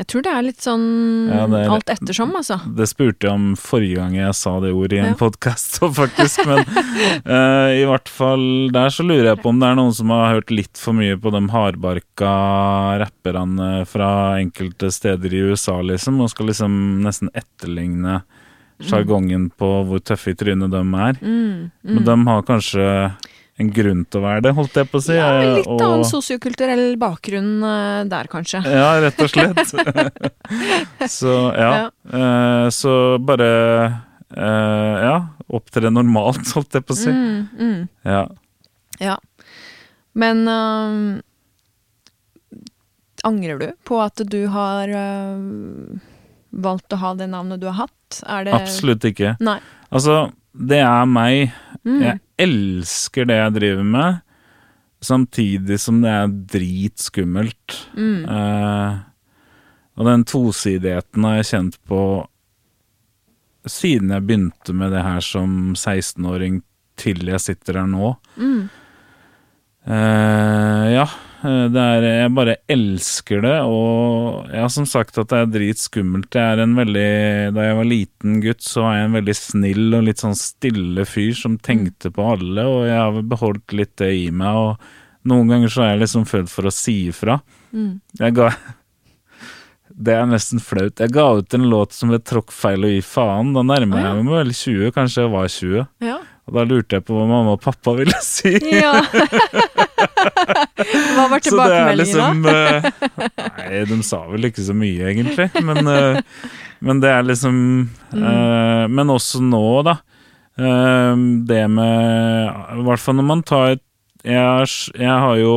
Jeg tror det er litt sånn Ja, er- alt ettersom, altså. Det spurte jeg om forrige gang jeg sa det ordet i en Ja. podkast, faktisk. Men uh, i hvert fall der så lurer jeg på om det er noen som har hørt litt for mye på de hardbarka rapperne fra enkelte steder i USA, liksom, og skal liksom nesten etterligne sjargongen på hvor tøffe i trynet de er. Mm, mm. Men de har kanskje en grunn til å være det, holdt jeg på å si. ja, litt og- annen sosiokulturell bakgrunn eh, der, kanskje. Ja, rett og slett. så ja. Eh, så bare eh, Ja, opptre normalt, holdt jeg på å si. Mm, mm, Ja. ja. Men eh, angrer du på at du har eh, valgt å ha det navnet du har hatt? Det Absolutt ikke. Nei. Altså, det er meg. Mm. Jeg elsker det jeg driver med, samtidig som det er dritskummelt. Mm. Eh, og den tosidigheten har jeg kjent på siden jeg begynte med det her som 16-åring til jeg sitter her nå. Mm. Eh, ja, er Jeg bare elsker det, og jeg har som sagt at det er dritskummelt. Jeg er en veldig Da jeg var liten gutt, så var jeg en veldig snill og litt sånn stille fyr som tenkte på alle, og jeg har beholdt litt det i meg, og noen ganger så er jeg liksom født for å si ifra. Mm. Jeg ga Det er nesten flaut. Jeg ga ut en låt som het 'Tråkk feil og gi faen'. Da nærmer ah, ja. jeg meg vel 20, kanskje jeg var 20. Ja. Og da lurte jeg på hva mamma og pappa ville si. ja. Hva var er liksom uh, Nei, de sa vel ikke så mye, egentlig. Men, uh, men det er liksom eh, Men også nå, da. det med I hvert fall når man tar et jeg, jeg har jo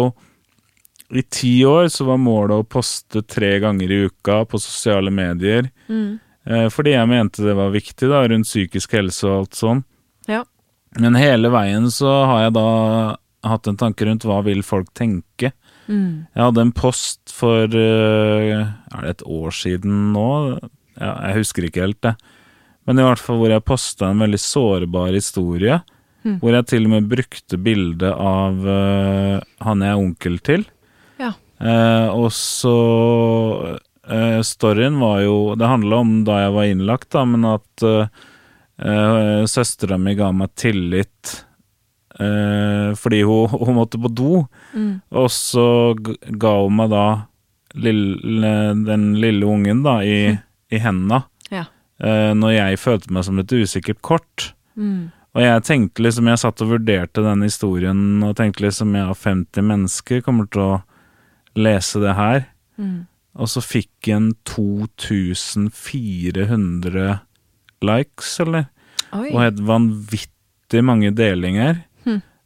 I ti år så var målet å poste tre ganger i uka på sosiale medier. Mm. fordi jeg mente det var viktig, da, rundt psykisk helse og alt sånn. Ja. Men hele veien så har jeg da hatt en tanke rundt hva vil folk tenke. Mm. Jeg hadde en post for eh, Er det et år siden nå? Ja, jeg husker ikke helt det. Men i hvert fall hvor jeg posta en veldig sårbar historie. Mm. Hvor jeg til og med brukte bilde av uh, han jeg er onkel til. Ja. Uh, og så uh, Storyen var jo Det handla om da jeg var innlagt, da, men at uh, søstera mi ga meg tillit fordi hun, hun måtte på do. Mm. Og så ga hun meg da lille, den lille ungen da i, i henda, Ja. eh, når jeg følte meg som et usikkert kort. Mm. Og jeg tenkte liksom, jeg satt og vurderte den historien og tenkte liksom jeg har 50 mennesker kommer til å lese det her. Mm. Og så fikk en 2400 likes, eller? Oi. og et vanvittig mange delinger.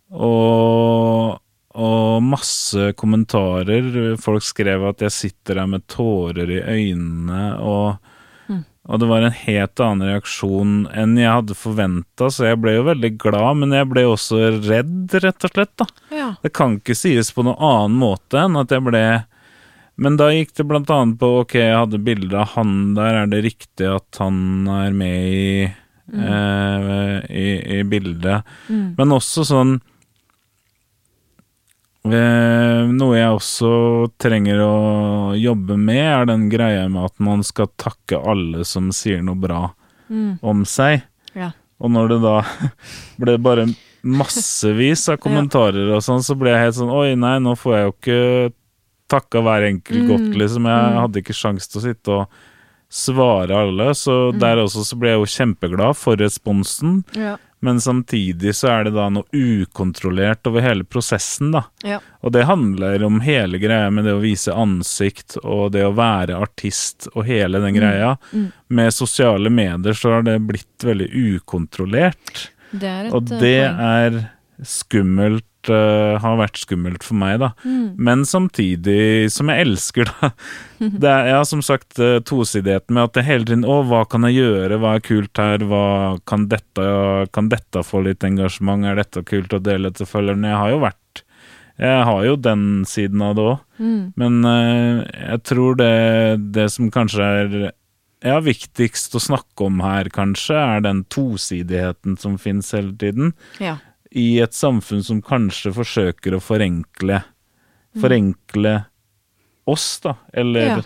Og, og masse kommentarer. Folk skrev at jeg sitter der med tårer i øynene, og, mm. og det var en helt annen reaksjon enn jeg hadde forventa, så jeg ble jo veldig glad, men jeg ble også redd, rett og slett, da. Ja. Det kan ikke sies på noen annen måte enn at jeg ble Men da gikk det blant annet på ok, jeg hadde bilde av han der, er det riktig at han er med i, eh, i, i bildet? Mm. Men også sånn Noe jeg også trenger å jobbe med, er den greia med at man skal takke alle som sier noe bra Mm. om seg. Ja. Og når det da ble bare massevis av kommentarer og sånn, så ble jeg helt sånn Oi, nei, nå får jeg jo ikke takka hver enkelt Mm. godt, liksom. Jeg Mm. hadde ikke sjans til å sitte og svare alle, så Mm. der også så ble jeg jo kjempeglad for responsen. Ja. Men samtidig så er det da noe ukontrollert over hele prosessen, da. Ja. Og det handler om hele greia med det å vise ansikt og det å være artist og hele den greia. Mm. Med sosiale medier så har det blitt veldig ukontrollert. Det et Og eh, det er skummelt, eh, har vært skummelt for meg, da. Mm. Men samtidig som jeg elsker, da. Det er, ja, som sagt, uh, tosidigheten med at det hele tiden Å, hva kan jeg gjøre, hva er kult her, hva kan dette, kan dette få litt engasjement, er dette kult å dele til følgerne? Jeg har jo vært Jeg har jo den siden av det òg, Mm. men uh, jeg tror det, det som kanskje er ja, viktigst å snakke om her, kanskje, er den tosidigheten som finnes hele tiden Ja. I et samfunn som kanskje forsøker å forenkle Mm. Forenkle oss, da. Eller Ja.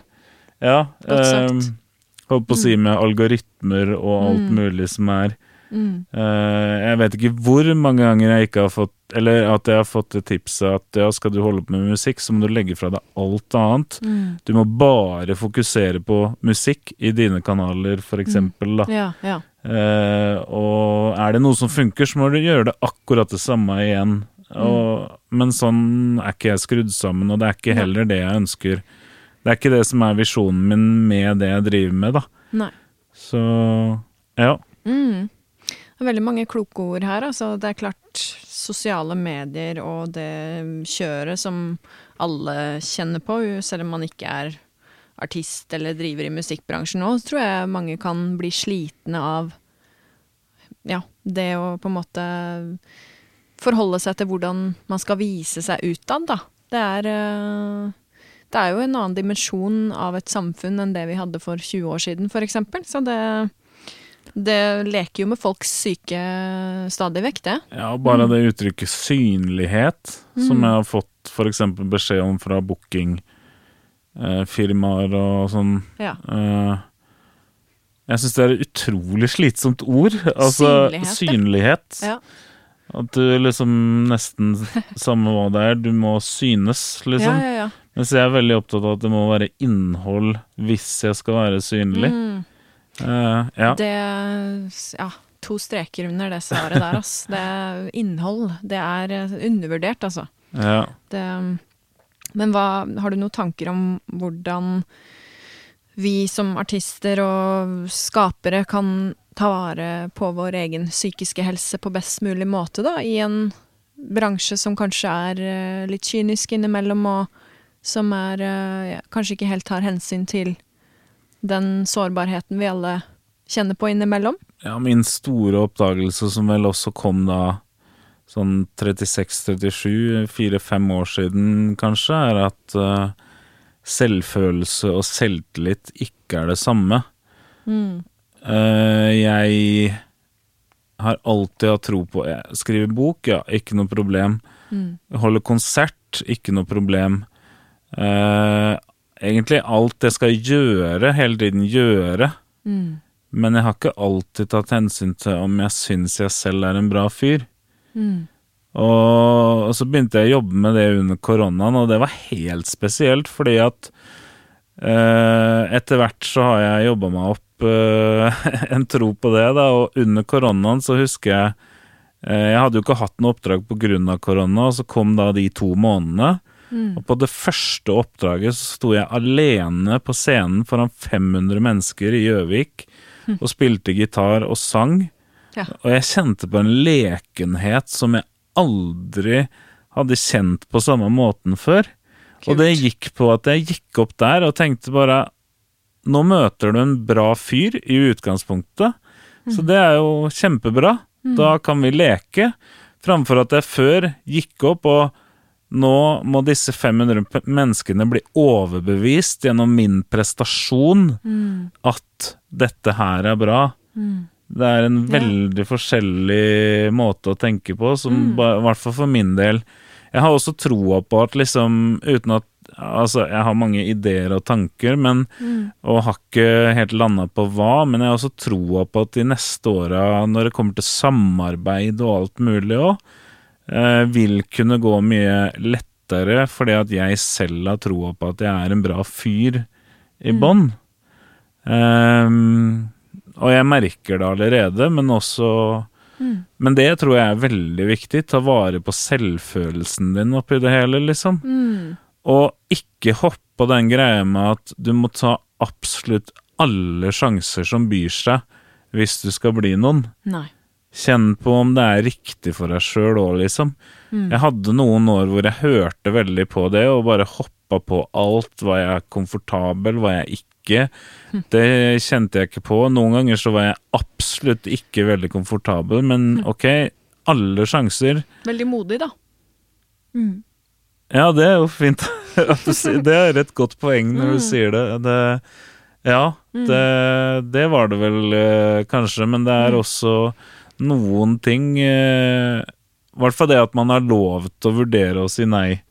Ja. Eh, holdt på å si med algoritmer og alt Mm. mulig som er Mm. eh, Jeg vet ikke hvor mange ganger jeg ikke har fått Eller at jeg har fått det tipset at ja, skal du holde på med musikk, så må du legge fra deg alt annet. Mm. Du må bare fokusere på musikk i dine kanaler, for Mm. eksempel, da. Ja, ja. Eh, og er det noe som funker, så må du gjøre det akkurat det samme igjen. Og, Men sånn er ikke jeg skrudd sammen, og det er ikke heller det jeg ønsker. Det er ikke det som er visjonen min med det jeg driver med, da. Nei. Så ja. Mm. Det er veldig mange kloke ord her. Altså, det er klart sosiale medier og det kjøret som alle kjenner på, selv om man ikke er artist eller driver i musikkbransjen nå, så tror jeg mange kan bli slitne av ja, det å på en måte forholde seg til hvordan man skal vise seg utad, da. Det er eh, det er jo en annen dimensjon av et samfunn enn det vi hadde for 20 år siden, eksempel. Så det, det leker jo med folks syke stadig vekk, det. ja, bare det uttrykket synlighet, som Mm. jeg har fått f.eks. beskjed om fra bookingfirmaer og sånn. Ja. Eh, jeg syns det er et utrolig slitsomt ord. Altså Synlighet, synlighet. Ja. At du liksom nesten Samme hva det er, du må synes, liksom. ja, ja. Mens jeg er veldig opptatt av at det må være innhold hvis jeg skal være synlig. Mm. Uh, ja. Det Ja, to streker under det svaret der, ass. Det er innhold. Det er eh, undervurdert, altså. ja. Det, men hva, har du noen tanker om hvordan vi som artister og skapere kan ta vare på vår egen psykiske helse på best mulig måte, da, i en bransje som kanskje er eh, litt kynisk innimellom, og som er eh, ja, kanskje ikke helt tar hensyn til den sårbarheten vi alle kjenner på innimellom? ja, min store oppdagelse, som vel også kom da sånn 36-37, fire-fem år siden kanskje, er at eh, selvfølelse og selvtillit ikke er det samme. Mm. Eh, jeg har alltid hatt tro på Jeg skriver bok, ja, ikke noe problem. Mm. Holde konsert, ikke noe problem. Uh, egentlig alt jeg skal gjøre, hele tiden gjøre. Mm. Men jeg har ikke alltid tatt hensyn til om jeg syns jeg selv er en bra fyr. Mm. Og, og så begynte jeg å jobbe med det under koronaen, og det var helt spesielt, fordi at eh, etter hvert så har jeg jobba meg opp eh, en tro på det, da, og under koronaen så husker jeg eh, Jeg hadde jo ikke hatt noe oppdrag av korona, og så kom da de to månedene. Mm. Og på det første oppdraget så sto jeg alene på scenen foran 500 mennesker i Gjøvik og spilte gitar og sang. Ja. Og jeg kjente på en lekenhet som jeg aldri hadde kjent på samme måten før. Og det gikk på at jeg gikk opp der og tenkte bare Nå møter du en bra fyr i utgangspunktet, så det er jo kjempebra. Da kan vi leke. Framfor at jeg før gikk opp og Nå må disse 500 menneskene bli overbevist gjennom min prestasjon at dette her er bra. Det er en Ja. veldig forskjellig måte å tenke på, som ba- i hvert fall for min del Jeg har også troa på at liksom, uten at Altså, jeg har mange ideer og tanker, men og har ikke helt landa på hva, men jeg har også troa på at de neste åra, når det kommer til samarbeid og alt mulig òg, eh, vil kunne gå mye lettere, fordi at jeg selv har troa på at jeg er en bra fyr i bånn. Ehm, og jeg merker det allerede, men også Men det tror jeg er veldig viktig. Ta vare på selvfølelsen din oppi det hele, liksom. Mm. Og ikke hoppe på den greia med at du må ta absolutt alle sjanser som byr seg, hvis du skal bli noen. Nei. Kjenn på om det er riktig for deg sjøl òg, liksom. Jeg hadde noen år hvor jeg hørte veldig på det, og bare hoppa på alt. Var jeg komfortabel, var jeg ikke? Det kjente jeg ikke på. Noen ganger så var jeg absolutt ikke veldig komfortabel, men ok, alle sjanser. Veldig modig, da. Ja, det er jo fint Det er et godt poeng når du sier det. det ja, det, det var det vel eh, kanskje, men det er også noen ting eh, I hvert fall det at man har lov til å vurdere å si nei.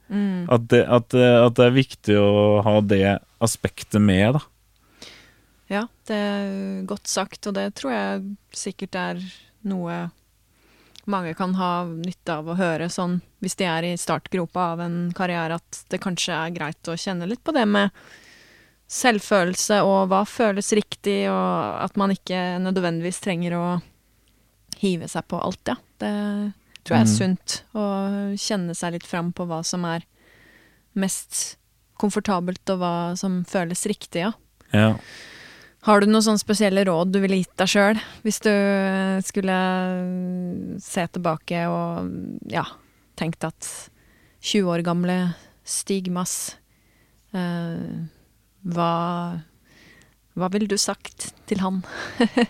At, det, at, at det er viktig å ha det aspektet med, da. Ja, det er godt sagt, og det tror jeg sikkert er noe mange kan ha nytte av å høre, sånn hvis de er i startgropa av en karriere, at det kanskje er greit å kjenne litt på det med selvfølelse og hva føles riktig, og at man ikke nødvendigvis trenger å hive seg på alt, ja. Det tror jeg er Mm. sunt, å kjenne seg litt fram på hva som er mest komfortabelt, og hva som føles riktig, ja. Ja. Har du noen sånne spesielle råd du ville gitt deg sjøl, hvis du skulle se tilbake og ja, tenkt at 20 år gamle Stigmas eh, hva, hva ville du sagt til han?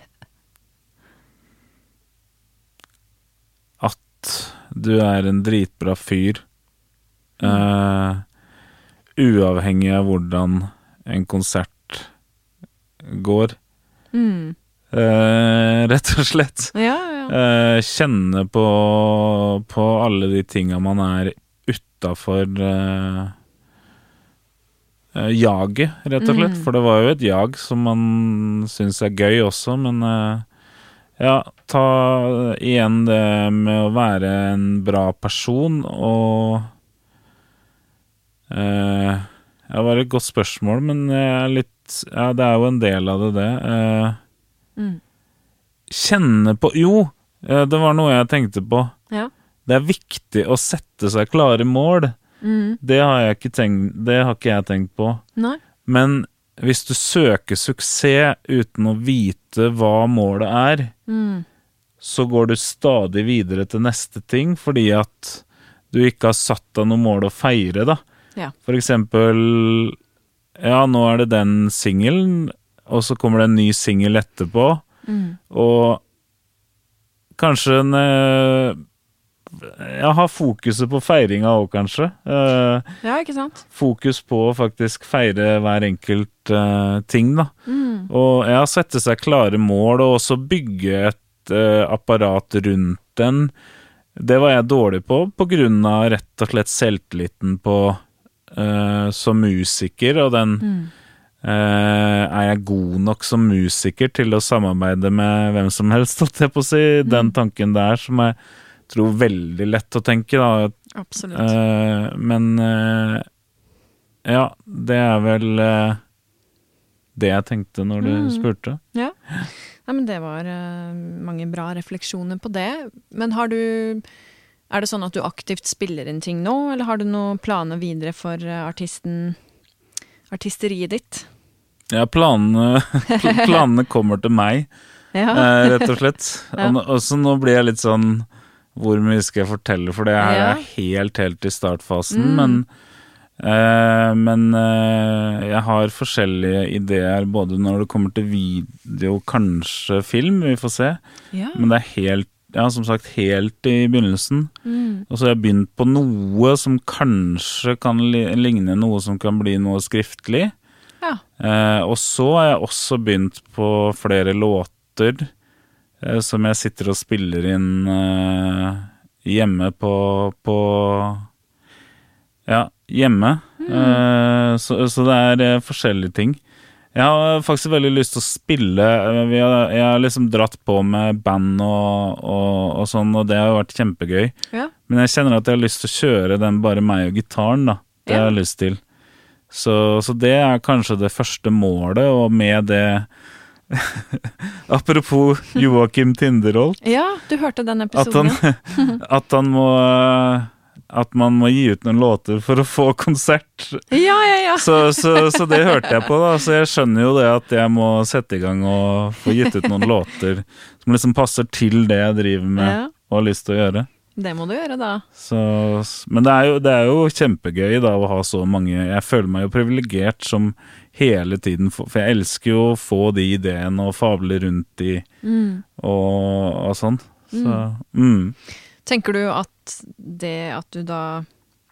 At du er en dritbra fyr. eh, uavhengig av hvordan en konsert går. Mm. Eh, rett og slett. Ja, ja. Eh, kjenne på, på alle de tinga man er utafor eh, eh, jaget, rett og slett. Mm. For det var jo et jag som man syns er gøy også, men eh, ja, ta igjen det med å være en bra person og eh, det var et godt spørsmål, men jeg er litt Ja, det er jo en del av det, det. Eh, Mm. kjenne på Jo, eh, det var noe jeg tenkte på. ja. Det er viktig å sette seg klare mål. Mm. Det har, tenkt, det har ikke jeg tenkt på. Nei. Men hvis du søker suksess uten å vite hva målet er, Mm. så går du stadig videre til neste ting fordi at du ikke har satt deg noe mål å feire, da. Ja. For eksempel Ja, nå er det den singelen, og så kommer det en ny singel etterpå. Mm. Og kanskje en ja, Jeg har fokuset på feiringa òg, kanskje. Eh, Ja, ikke sant? fokus på å faktisk feire hver enkelt eh, ting, da. Mm. Og ja, sette seg klare mål, og også bygge et eh, apparat rundt den. Det var jeg dårlig på, på grunn av rett og slett selvtilliten på eh, som musiker, og den Mm. Uh, er jeg god nok som musiker til å samarbeide med hvem som helst, holdt jeg på å si? Den tanken der som jeg tror veldig lett å tenke, da. Absolutt. Uh, men uh, ja, det er vel det jeg tenkte når du Mm. spurte. Ja. Nei, men det var mange bra refleksjoner på det. Men har du Er det sånn at du aktivt spiller inn ting nå, eller har du noen planer videre for eh, artisten Artisteriet ditt? Ja, planene, planene kommer til meg, Ja. eh, rett og slett. Ja. Og, så nå blir jeg litt sånn Hvor mye skal jeg fortelle, for det her Ja. er helt, helt i startfasen. Mm. Men, eh, men eh, jeg har forskjellige ideer, både når det kommer til video, kanskje film, vi får se. ja. Men det er helt ja, som sagt helt i begynnelsen. Mm. Og så har jeg begynt på noe som kanskje kan ligne noe som kan bli noe skriftlig. Ja. Eh, og så har jeg også begynt på flere låter eh, som jeg sitter og spiller inn eh, hjemme på, på Ja, hjemme. Eh, så, så det er eh, forskjellige ting. Jeg har faktisk veldig lyst til å spille. eh, Vi har, jeg har liksom dratt på med band og, og, og sånn, og det har jo vært kjempegøy. Ja. Men jeg kjenner at jeg har lyst til å kjøre den bare meg og gitaren, da. Det Ja. har jeg lyst til. Så, så det er kanskje det første målet, og med det Apropos Joakim Tinderholt, ja, du hørte den at han, episoden. at han må At man må gi ut noen låter for å få konsert. Ja, ja, ja. Så, så, så det hørte jeg på, da. Så jeg skjønner jo det at jeg må sette i gang og få gitt ut noen låter som liksom passer til det jeg driver med ja. og har lyst til å gjøre. Det må du gjøre, da. Så, men det er, jo, det er jo kjempegøy da å ha så mange Jeg føler meg jo privilegert som hele tiden For jeg elsker jo å få de ideene og fable rundt de Mm. og, og sånn. Så mm. Tenker du at det at du da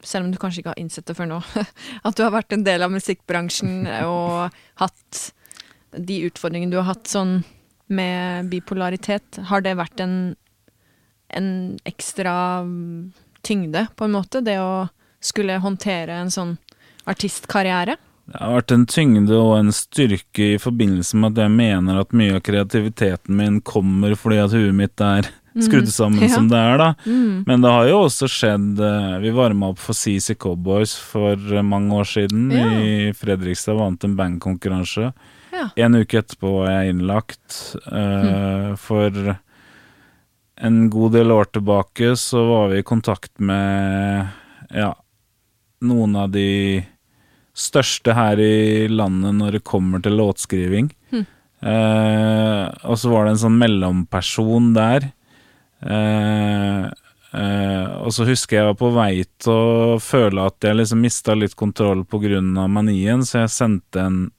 selv om du kanskje ikke har innsett det før nå, at du har vært en del av musikkbransjen og hatt de utfordringene du har hatt sånn med bipolaritet, har det vært en, en ekstra tyngde, på en måte? Det å skulle håndtere en sånn artistkarriere? Det har vært en tyngde og en styrke i forbindelse med at jeg mener at mye av kreativiteten min kommer fordi at huet mitt er skrudd sammen Ja. som det er, da. Mm. Men det har jo også skjedd eh, Vi varma opp for CC Cowboys for eh, mange år siden Ja. i Fredrikstad. Vant en bandkonkurranse. Ja. En uke etterpå var jeg innlagt. eh, For en god del år tilbake så var vi i kontakt med ja, noen av de største her i landet når det kommer til låtskriving. Mm. Uh, og så var det en sånn mellomperson der. Eh, eh, og så husker jeg var på vei til å føle at jeg liksom mista litt kontroll pga. manien, så jeg sendte en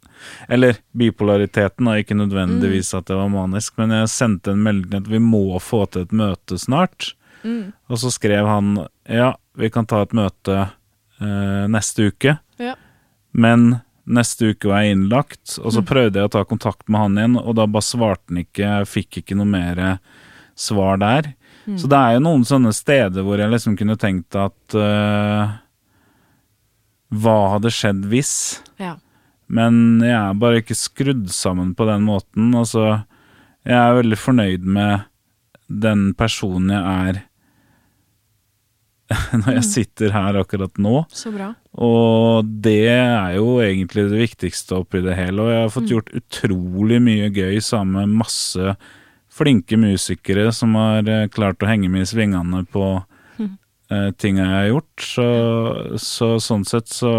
Eller bipolariteten, og ikke nødvendigvis at jeg var manisk, men jeg sendte en melding at vi må få til et møte snart. Mm. Og så skrev han ja, vi kan ta et møte eh, neste uke, Ja. men neste uke var jeg innlagt. Og så Mm. prøvde jeg å ta kontakt med han igjen, og da bare svarte han ikke, jeg fikk ikke noe mer svar der. Mm. Så det er jo noen sånne steder hvor jeg liksom kunne tenkt at uh, Hva hadde skjedd hvis? Ja. Men jeg er bare ikke skrudd sammen på den måten. Altså, jeg er veldig fornøyd med den personen jeg er når jeg sitter her akkurat nå. Så bra. Og det er jo egentlig det viktigste oppi det hele. Og jeg har fått gjort utrolig mye gøy sammen med masse flinke musikere som har eh, klart å henge med i svingene på eh, tinga jeg har gjort. Så, så sånn sett så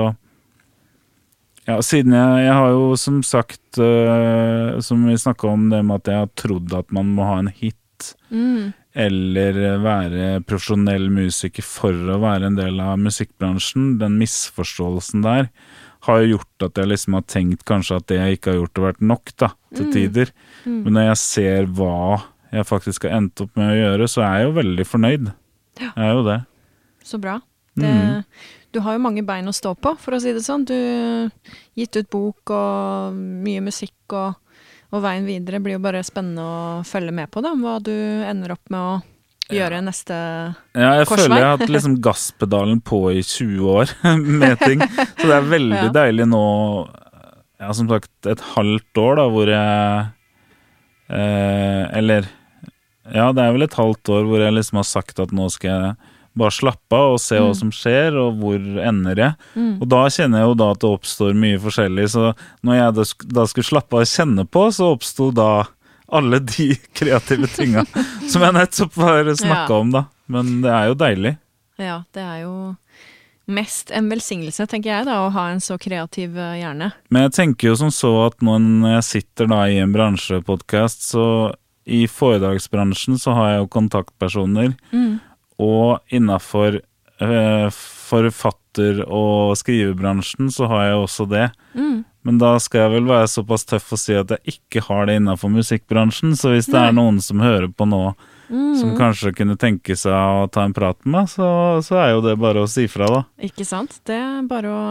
Ja, siden jeg, jeg har jo som sagt eh, Som vi snakka om det med at jeg har trodd at man må ha en hit Mm. eller være profesjonell musiker for å være en del av musikkbransjen. Den misforståelsen der har jo gjort at jeg liksom har tenkt kanskje at det jeg ikke har gjort, har vært nok, da, til Mm. tider. Mm. Men når jeg ser hva jeg faktisk har endt opp med å gjøre, så er jeg jo veldig fornøyd. Ja. Jeg er jo det. Så bra. Det, mm. Du har jo mange bein å stå på, for å si det sånn. Du har gitt ut bok og mye musikk, og, og veien videre blir jo bare spennende å følge med på, da. Hva du ender opp med å gjøre neste Ja, jeg Korsvei. føler jeg har hatt liksom gasspedalen på i 20 år med ting. Så det er veldig Ja. deilig nå, ja, som sagt, et halvt år da, hvor jeg eh, Eller Ja, det er vel et halvt år hvor jeg liksom har sagt at nå skal jeg bare slappe av og se hva Mm. som skjer, og hvor ender jeg. mm. Og da kjenner jeg jo da at det oppstår mye forskjellig, så når jeg da, da skulle slappe av og kjenne på, så oppsto da alle de kreative tinga som jeg nettopp har snakka Ja. om, da. Men det er jo deilig. Ja, det er jo mest en velsignelse, tenker jeg, da, å ha en så kreativ eh, hjerne. Men jeg tenker jo som så at når jeg sitter da i en bransjepodkast, så i foredragsbransjen så har jeg jo kontaktpersoner, Mm. og innafor eh, forfatter- og skrivebransjen så har jeg også det. Mm. Men da skal jeg vel være såpass tøff og si at jeg ikke har det innafor musikkbransjen, så hvis det Nei. er noen som hører på nå som kanskje kunne tenke seg å ta en prat med meg, så, så er jo det bare å si fra, da. Ikke sant? Det er bare å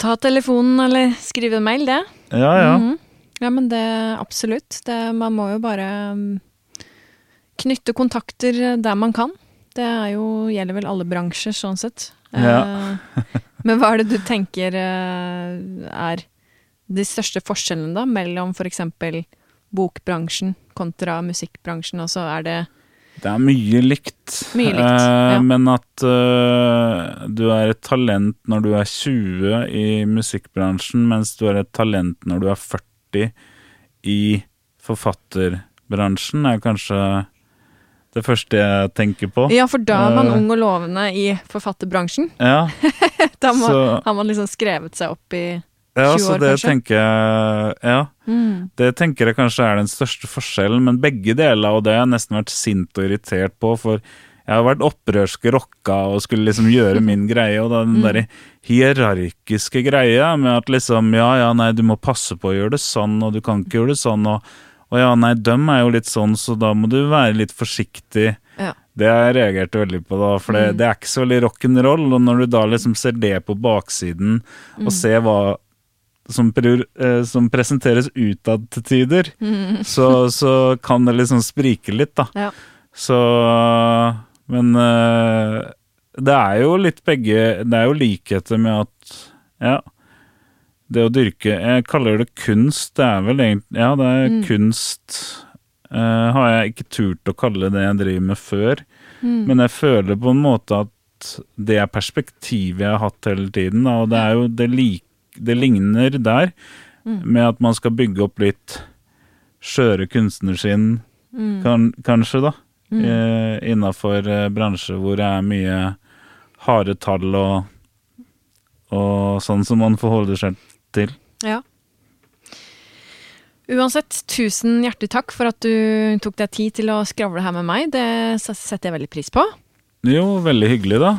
ta telefonen eller skrive en mail, det. Ja, ja. Mhm. Ja, men det absolutt. Det, man må jo bare mm, knytte kontakter der man kan. Det er jo, gjelder vel alle bransjer, sånn sett. Ja. Eh, men hva er det du tenker eh, er de største forskjellene da, mellom for eksempel bokbransjen kontra musikkbransjen? Altså er det Det er mye likt. Mye likt, eh, ja. Men at uh, du er et talent når du er 20 i musikkbransjen, mens du er et talent når du er 40 i forfatterbransjen, er kanskje det første jeg tenker på. Ja, for da er man uh, ung og lovende i forfatterbransjen. Ja, Da må, så, har man liksom skrevet seg opp i ja, 20 så år, det kanskje? tenker jeg Ja. mm. Det tenker jeg kanskje er den største forskjellen, men begge deler, og det har jeg nesten vært sint og irritert på, for jeg har vært opprørsk rocka og skulle liksom gjøre min greie, og den Mm. derre hierarkiske greia med at liksom ja, ja, nei, du må passe på å gjøre det sånn, og du kan ikke gjøre det sånn, og, og ja, nei, døm er jo litt sånn, så da må du være litt forsiktig. Ja. Det har jeg reagert veldig på, da, for det, Mm. det er ikke så veldig rock'n'roll, og når du da liksom ser det på baksiden, Mm. og ser hva som, prior- eh, som presenteres utad til tider, Mm. så, så kan det liksom sprike litt, da. Ja. Så Men eh, det er jo litt begge Det er jo likheter med at Ja. Det å dyrke Jeg kaller det kunst. Det er vel egentlig Ja, det er Mm. kunst. eh, har jeg ikke turt å kalle det jeg driver med før. Mm. Men jeg føler på en måte at det er perspektivet jeg har hatt hele tiden. Da, og det er jo det, lik, det ligner der, Mm. med at man skal bygge opp litt skjøre kunstnersinn, Mm. kan, kanskje, da. Mm. Eh, Innafor eh, bransjer hvor det er mye harde tall og, og sånn som man forholder seg til. Ja. Uansett, tusen hjertelig takk for at du tok deg tid til å skravle her med meg. Det setter jeg veldig pris på. Jo, veldig hyggelig, da.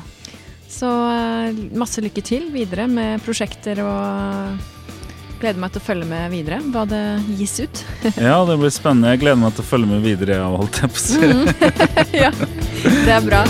Så eh, masse lykke til videre med prosjekter og gleder meg til å følge med videre hva det gis ut. Ja, det blir spennende. Jeg gleder meg til å følge med videre, jeg, holdt jeg på å si. ja, det er bra.